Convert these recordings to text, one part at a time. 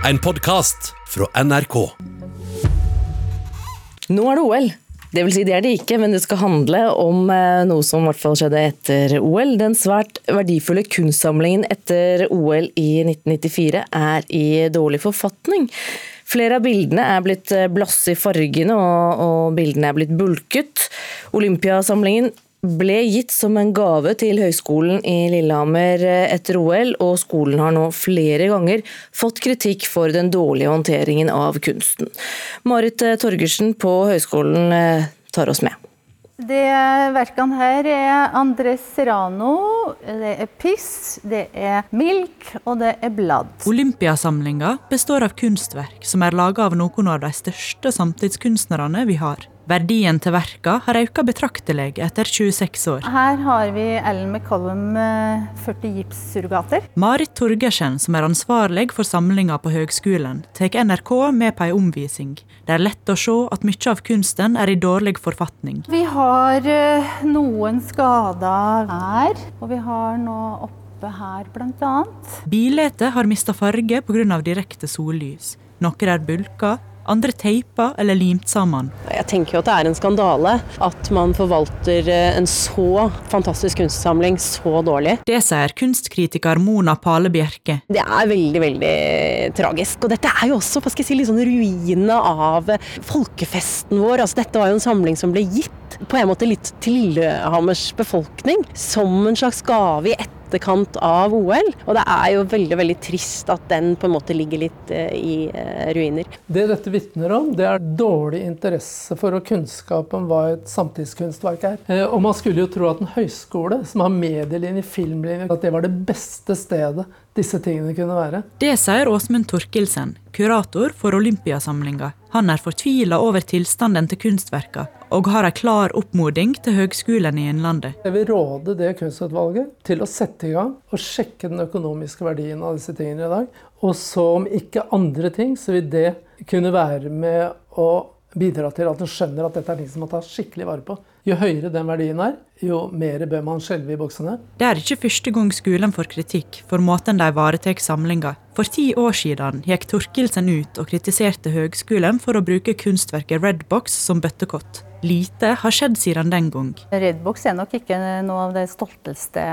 En podkast fra NRK. Nå er det OL. Det vil si det er det ikke, men det skal handle om eh, noe som i hvert fall skjedde etter OL. Den svært verdifulle kunstsamlingen etter OL i 1994 er i dårlig forfatning. Flere av bildene er blitt eh, blasse i fargene, og, og bildene er blitt bulket. Olympiasamlingen ble gitt som en gave til Høgskolen i Lillehammer eh, etter OL, og skolen har nå flere ganger fått kritikk for den dårlige håndteringen av kunsten. Marit eh, Torgersen på høgskolen tar oss med. Det verkene her er Andres Serrano, det er Piss, det er Milk og det er blad. Olympiasamlinga består av kunstverk som er laga av noen av de største samtidskunstnerne vi har. Verdien til verka har økt betraktelig etter 26 år. Her har vi Ellen McCollum 40 eh, gipssurrogater. Marit Torgersen, som er ansvarlig for samlinga på høgskolen, tar NRK med på ei omvisning. Det er lett å se at mye av kunsten er i dårlig forfatning. Vi har eh, noen skader her, og vi har nå oppe her bl.a. Bildet har mista farge pga. direkte sollys. Noen er bulka, andre teipa eller limt sammen. Jeg tenker jo at det er en skandale at man forvalter eh, en så fantastisk kunstsamling så dårlig. Det sier kunstkritiker Mona Pale Bjerke. Det er veldig, veldig tragisk. Og dette er jo også hva skal jeg si, litt sånn ruinene av folkefesten vår. Altså, dette var jo en samling som ble gitt på en måte litt til Lillehammers befolkning som en slags gave i etterkant av OL. Og det er jo veldig veldig trist at den på en måte ligger litt uh, i uh, ruiner. Det dette vitner om, det er dårlig interesse for og kunnskap om hva et samtidskunstverk er. Uh, og man skulle jo tro at en høyskole som har medielinje, filmlinje, at det var det beste stedet disse tingene kunne være. Det sier Åsmund Torkelsen, kurator for Olympiasamlinga. Han er fortvila over tilstanden til kunstverka, og har en klar oppmoding til Høgskolen i Innlandet. Jeg vil råde det kunstutvalget til å sette i gang og sjekke den økonomiske verdien av disse tingene i dag. Og så om ikke andre ting, så vil det kunne være med å bidra til at en skjønner at dette er ting som man tar skikkelig vare på. Jo høyere den verdien er, jo mer bør man skjelve i boksene. Det er ikke første gang skolen får kritikk for måten de ivaretar samlinga. For ti år siden gikk Torkildsen ut og kritiserte høgskolen for å bruke kunstverket Redbox som bøttekott. Lite har skjedd siden den gang. Redbox er nok ikke noe av det stolteste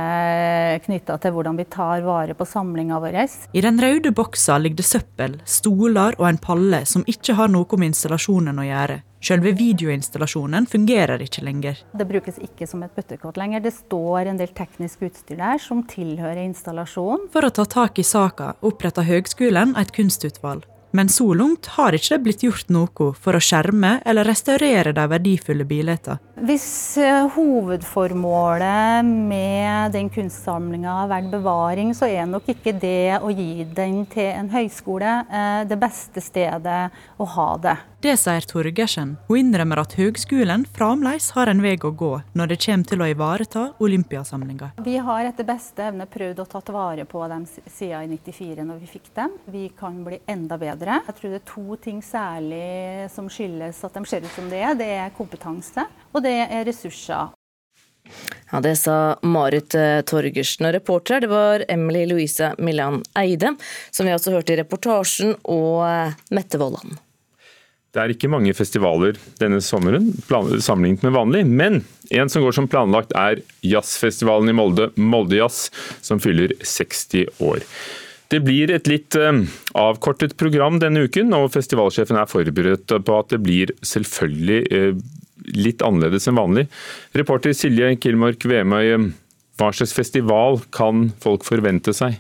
knytta til hvordan vi tar vare på samlinga vår. I den røde boksa ligger det søppel, stoler og en palle som ikke har noe med installasjonen å gjøre. Selve videoinstallasjonen fungerer ikke lenger. Det brukes ikke som et bøttekott lenger. Det står en del teknisk utstyr der som tilhører installasjonen. For å ta tak i saka oppretta Høgskolen et kunstutvalg. Men så langt har ikke det blitt gjort noe for å skjerme eller restaurere de verdifulle bildene. Hvis eh, hovedformålet med den kunstsamlinga har vært bevaring, så er nok ikke det å gi den til en høyskole eh, det beste stedet å ha det. Det sier Torgersen. Hun innrømmer at høgskolen fremdeles har en vei å gå når det kommer til å ivareta Olympiasamlinga. Vi har etter beste evne prøvd å ta vare på dem siden i 94 når vi fikk dem. Vi kan bli enda bedre. Jeg tror det er to ting særlig som skyldes at de ser ut som det er. Det er kompetanse og det er ressurser. Ja, Det sa Marit eh, Torgersen. Og reporter det var Emily Louise Millan Eide, som vi også hørte i reportasjen, og eh, Mette Vollan. Det er ikke mange festivaler denne sommeren sammenlignet med vanlig, men en som går som planlagt er jazzfestivalen i Molde, Moldejazz, som fyller 60 år. Det blir et litt eh, avkortet program denne uken, og festivalsjefen er forberedt på at det blir selvfølgelig litt annerledes enn vanlig. Reporter Silje Kilmark Vemøy, hva slags festival kan folk forvente seg?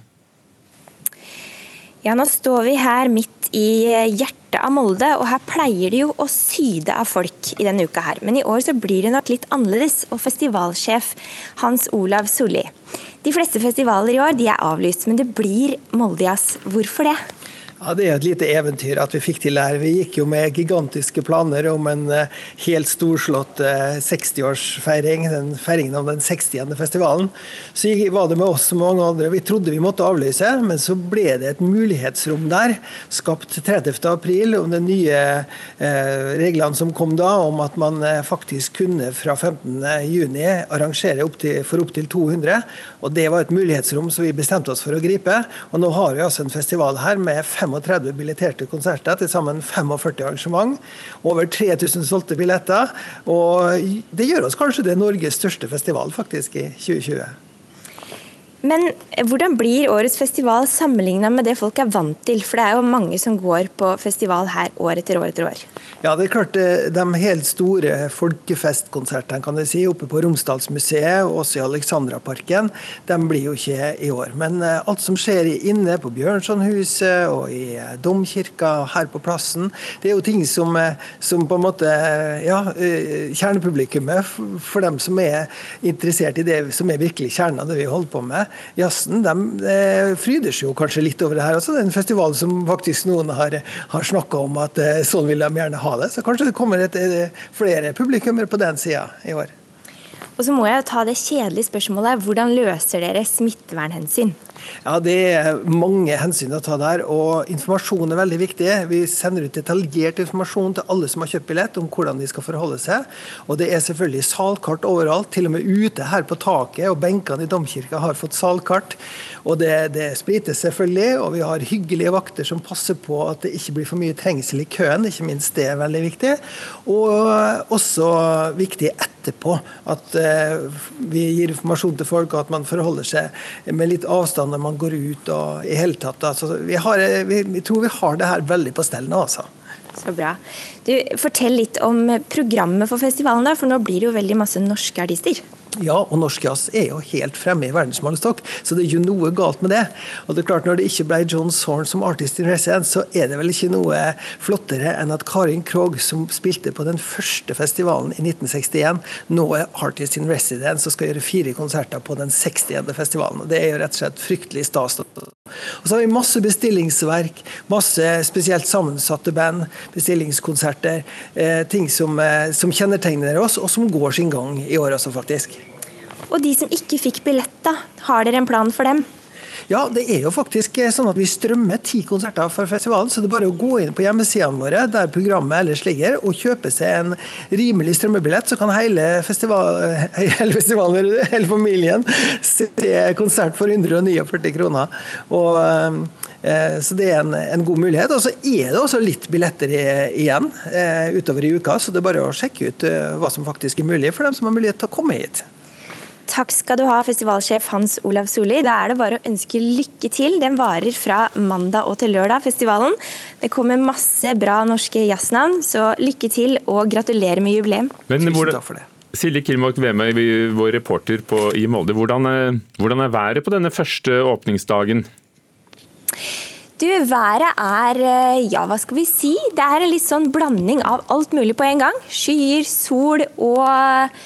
Ja, nå står vi her midt i hjertet av Molde, og her pleier det jo å syde av folk i denne uka her. Men i år så blir det nok litt annerledes, og festivalsjef Hans Olav Solli. De fleste festivaler i år de er avlyst, men det blir Moldejazz. Hvorfor det? Ja, Det er et lite eventyr at vi fikk til her. Vi gikk jo med gigantiske planer om en eh, helt storslått 60-årsfeiring, eh, den feiringen av den 60. festivalen. Så var det med oss og mange andre. Vi trodde vi måtte avlyse, men så ble det et mulighetsrom der, skapt 30.4 om de nye eh, reglene som kom da, om at man faktisk kunne fra 15.6 arrangere opp til, for opptil 200. Og Det var et mulighetsrom som vi bestemte oss for å gripe. Og nå har vi altså en festival her med 5 35 billetterte konserter, til sammen 45 arrangement. Over 3000 solgte billetter. Og det gjør oss kanskje det Norges største festival faktisk i 2020. Men hvordan blir årets festival sammenligna med det folk er vant til? For det er jo mange som går på festival her år etter år etter år. Ja, det er klart eh, De helt store folkefestkonsertene kan jeg si, oppe på Romsdalsmuseet og også i Alexandraparken, de blir jo ikke i år. Men eh, alt som skjer inne på Bjørnsonhuset og i eh, domkirka her på plassen, det er jo ting som, som på en måte ja, Kjernepublikummet, for dem som er interessert i det som er virkelig kjernen av det vi holder på med, jazzen, de eh, fryder seg jo kanskje litt over det her også. Det er en festival som faktisk noen har, har snakka om at eh, sånn vil de gjerne ha det. Så kanskje det kommer et, eh, flere publikummere på den sida i år. Og så må jeg ta det kjedelige spørsmålet. Hvordan løser dere smittevernhensyn? Ja, Det er mange hensyn å ta der, og informasjon er veldig viktig. Vi sender ut detaljert informasjon til alle som har kjøpt billett om hvordan de skal forholde seg. Og det er selvfølgelig salkart overalt, til og med ute her på taket, og benkene i domkirka har fått salkart. Og det, det sprites selvfølgelig, og vi har hyggelige vakter som passer på at det ikke blir for mye trengsel i køen, ikke minst det er veldig viktig. Og også viktig etterpå at uh, vi gir informasjon til folk, og at man forholder seg med litt avstand når man går ut og i hele tatt. Altså, vi, har, vi, vi, tror vi har det her veldig på stell nå, altså. Så bra. Du, Fortell litt om programmet for festivalen, da, for nå blir det jo veldig masse norske artister. Ja, og norsk jazz er jo helt fremme i verdensmålestokk, så det er jo noe galt med det. Og det er klart, Når det ikke ble John Zorn som artist in residence, så er det vel ikke noe flottere enn at Karin Krogh, som spilte på den første festivalen i 1961, nå er artist in residence og skal gjøre fire konserter på den 60. festivalen. og Det er jo rett og slett fryktelig stas. Og så har vi masse bestillingsverk, masse spesielt sammensatte band, bestillingskonserter, eh, ting som, eh, som kjennetegner oss, og som går sin gang i år også, faktisk. Og de som ikke fikk billett, da? Har dere en plan for dem? Ja, det er jo faktisk eh, sånn at vi strømmer ti konserter for festivalen. Så det er bare å gå inn på hjemmesidene våre der programmet ellers ligger, og kjøpe seg en rimelig strømmebillett. Så kan hele, festival, hele festivalen, hele familien, se konsert for 149 kroner. Og eh, så det er en, en, god mulighet. Og så er det også litt billetter igjen eh, utover i uka, så det er bare å sjekke ut hva som faktisk er mulig for dem som har mulighet til å komme hit. Takk skal du ha, festivalsjef Hans Olav Solli. Da er det bare å ønske lykke til. Den varer fra mandag og til lørdag, festivalen. Det kommer masse bra norske jazznavn, så lykke til og gratulerer med jubileum. Men Tusen takk for det. Silje Kilmark Vemøy, vår reporter på, i Molde. Hvordan er, hvordan er været på denne første åpningsdagen? Du, Været er ja, hva skal vi si? Det er en litt sånn blanding av alt mulig på en gang. Skyer, sol og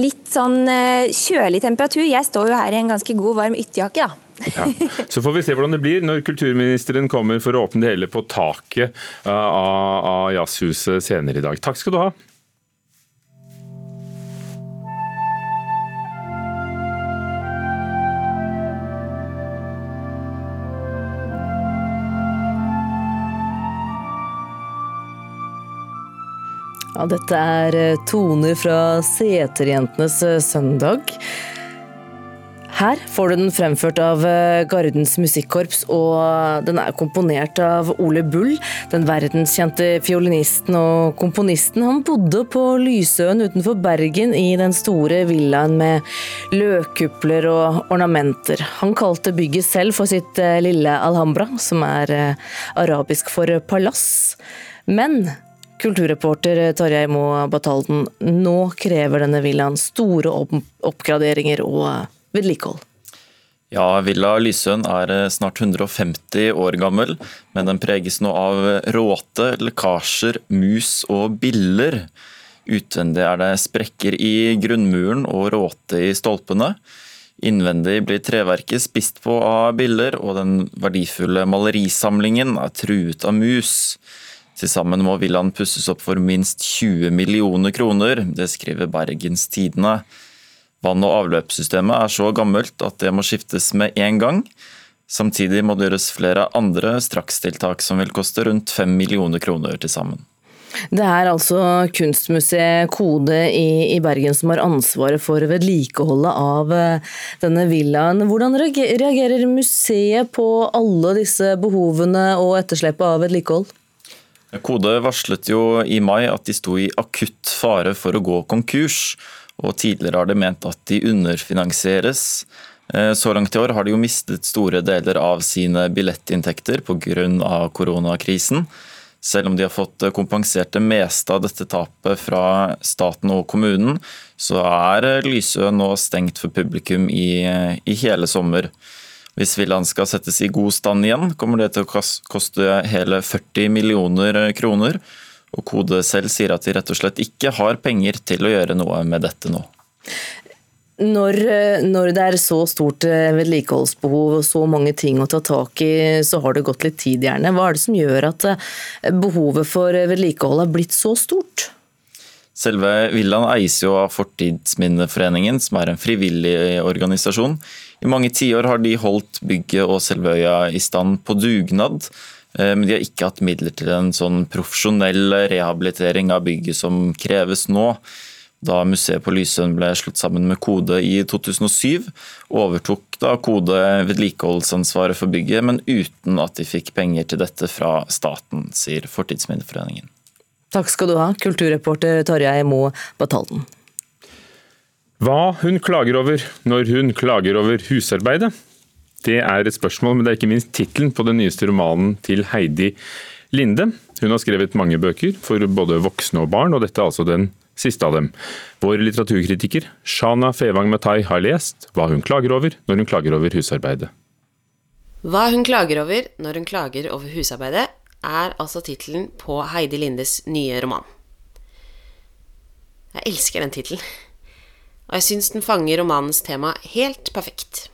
litt sånn eh, kjølig temperatur. Jeg står jo her i en ganske god, varm ytterjakke, da. Ja. Så får vi se hvordan det blir når kulturministeren kommer for å åpne det hele på taket av, av Jazzhuset senere i dag. Takk skal du ha. Ja, dette er eh, toner fra Seterjentenes eh, søndag. Her får du den fremført av eh, Gardens musikkorps, og den er komponert av Ole Bull. Den verdenskjente fiolinisten og komponisten. Han bodde på Lysøen utenfor Bergen i den store villaen med løkkupler og ornamenter. Han kalte bygget selv for sitt lille Alhambra, som er arabisk for palass. Men Kulturreporter Tarjei Moe Batalden, nå krever denne villaen store oppgraderinger og vedlikehold. Ja, Villa Lysøen er eh, snart 150 år gammel, men den preges nå av råte, lekkasjer, mus og biller. Utvendig er det sprekker i grunnmuren og råte i stolpene. Innvendig blir treverket spist på av biller, og den verdifulle malerisamlingen er truet av mus. Til sammen må villaen pusses opp for minst 20 millioner kroner, det skriver Bergens Tidende. Vann- og avløpssystemet er så gammelt at det må skiftes med én gang. Samtidig må det gjøres flere andre strakstiltak som vil koste rundt 5 millioner kroner til sammen. Det er altså kunstmuseet Kode i, Bergen som har ansvaret for vedlikeholdet av eh, denne villaen. Hvordan reagerer museet på alle disse behovene og etterslepet av vedlikehold? Kode varslet jo i mai at de sto i akutt fare for å gå konkurs, og tidligere har de ment at de underfinansieres. Eh, så langt i år har de jo mistet store deler av sine billettinntekter pga. koronakrisen. Selv om de har fått kompensert det meste av dette tapet fra staten og kommunen, så er Lysø nå stengt for publikum i, i hele sommer. Hvis villaen skal settes i god stand igjen, kommer det til å koste hele 40 millioner kroner. Og Kode selv sier at de rett og slett ikke har penger til å gjøre noe med dette nå. Når, når, det er så stort eh, vedlikeholdsbehov og så mange ting å ta tak i, så har det gått litt tid gjerne. Hva er det som gjør at eh, behovet for vedlikehold har blitt så stort? Selve villaen eies jo av Fortidsminneforeningen, som er en frivillig organisasjon. I mange tiår har de holdt bygget og selve øya i stand på dugnad. Eh, men de har ikke hatt midler til en sånn profesjonell rehabilitering av bygget som kreves nå. Da museet på Lysøen ble slått sammen med Kode i 2007, overtok da Kode vedlikeholdsansvaret for bygget, men uten at de fikk penger til dette fra staten, sier Fortidsminneforeningen. Takk skal du ha, kulturreporter Tarjei Mo Batalden. Hva hun klager over når hun klager over husarbeidet? Det er et spørsmål, men det er ikke minst tittelen på den nyeste romanen til Heidi Linde. Hun har skrevet mange bøker for både voksne og barn, og dette er altså den siste av dem. Vår litteraturkritiker Shana Fevang Matai har lest hva hun klager over når hun klager over husarbeidet. Hva hun klager over når hun klager over husarbeidet, er altså tittelen på Heidi Lindes nye roman. Jeg elsker den tittelen, og jeg syns den fanger romanens tema helt perfekt.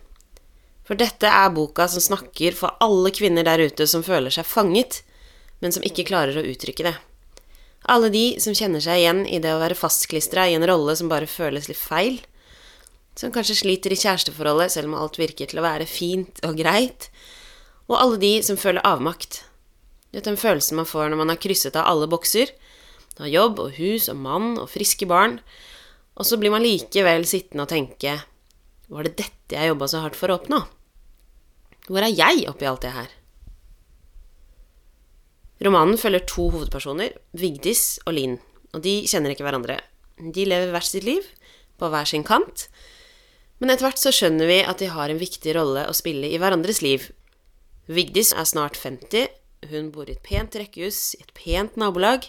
For dette er boka som snakker for alle kvinner der ute som føler seg fanget, men som ikke klarer å uttrykke det. Alle de som kjenner seg igjen i det å være fastklistra i en rolle som bare føles litt feil. Som kanskje sliter i kjæresteforholdet selv om alt virker til å være fint og greit. Og alle de som føler avmakt. Du vet den følelsen man får når man har krysset av alle bokser. Har jobb og hus og mann og friske barn. Og så blir man likevel sittende og tenke Var det dette jeg jobba så hardt for å oppnå? Hvor er jeg oppi alt det her? Romanen følger to hovedpersoner, Vigdis og Linn, og de kjenner ikke hverandre. De lever hvert sitt liv, på hver sin kant, men etter hvert så skjønner vi at de har en viktig rolle å spille i hverandres liv. Vigdis er snart 50, hun bor i et pent rekkehus i et pent nabolag,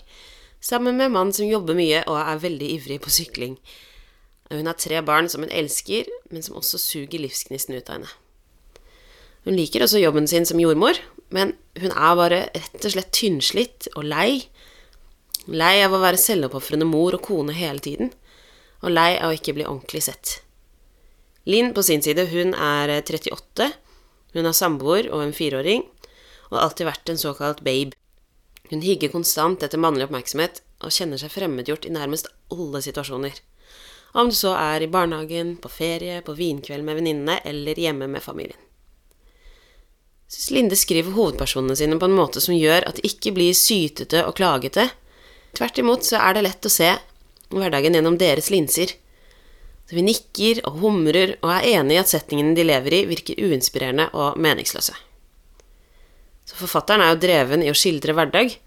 sammen med en mann som jobber mye og er veldig ivrig på sykling. Hun har tre barn som hun elsker, men som også suger livsgnisten ut av henne. Hun liker også jobben sin som jordmor, men hun er bare rett og slett tynnslitt og lei. Lei av å være selvoppofrende mor og kone hele tiden, og lei av å ikke bli ordentlig sett. Linn på sin side, hun er 38, hun har samboer og en fireåring, og alltid vært en såkalt babe. Hun higger konstant etter mannlig oppmerksomhet og kjenner seg fremmedgjort i nærmest alle situasjoner. Om du så er i barnehagen, på ferie, på vinkveld med venninnene eller hjemme med familien syns Linde skriver hovedpersonene sine på en måte som gjør at de ikke blir sytete og klagete. Tvert imot så er det lett å se hverdagen gjennom deres linser. Så vi nikker og humrer og er enig i at setningene de lever i, virker uinspirerende og meningsløse. Så forfatteren er jo dreven i å skildre hverdag,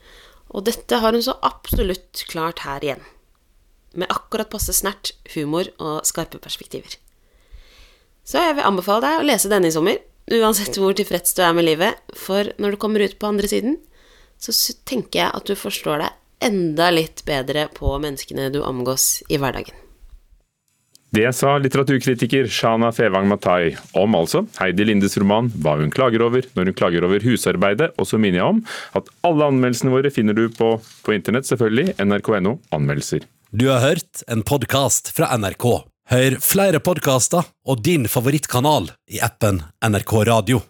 og dette har hun så absolutt klart her igjen. Med akkurat passe snert, humor og skarpe perspektiver. Så jeg vil anbefale deg å lese denne i sommer, Uansett hvor tilfreds du er med livet. For når du kommer ut på andre siden, så tenker jeg at du forstår deg enda litt bedre på menneskene du omgås i hverdagen. Det sa litteraturkritiker Shana Fevang Matai om altså Heidi Lindes roman 'Hva hun klager over' når hun klager over husarbeidet. Og så minner jeg om at alle anmeldelsene våre finner du på, på internett, selvfølgelig. nrk.no anmeldelser. Du har hørt en podkast fra NRK. Hør flere podkaster og din favorittkanal i appen NRK Radio.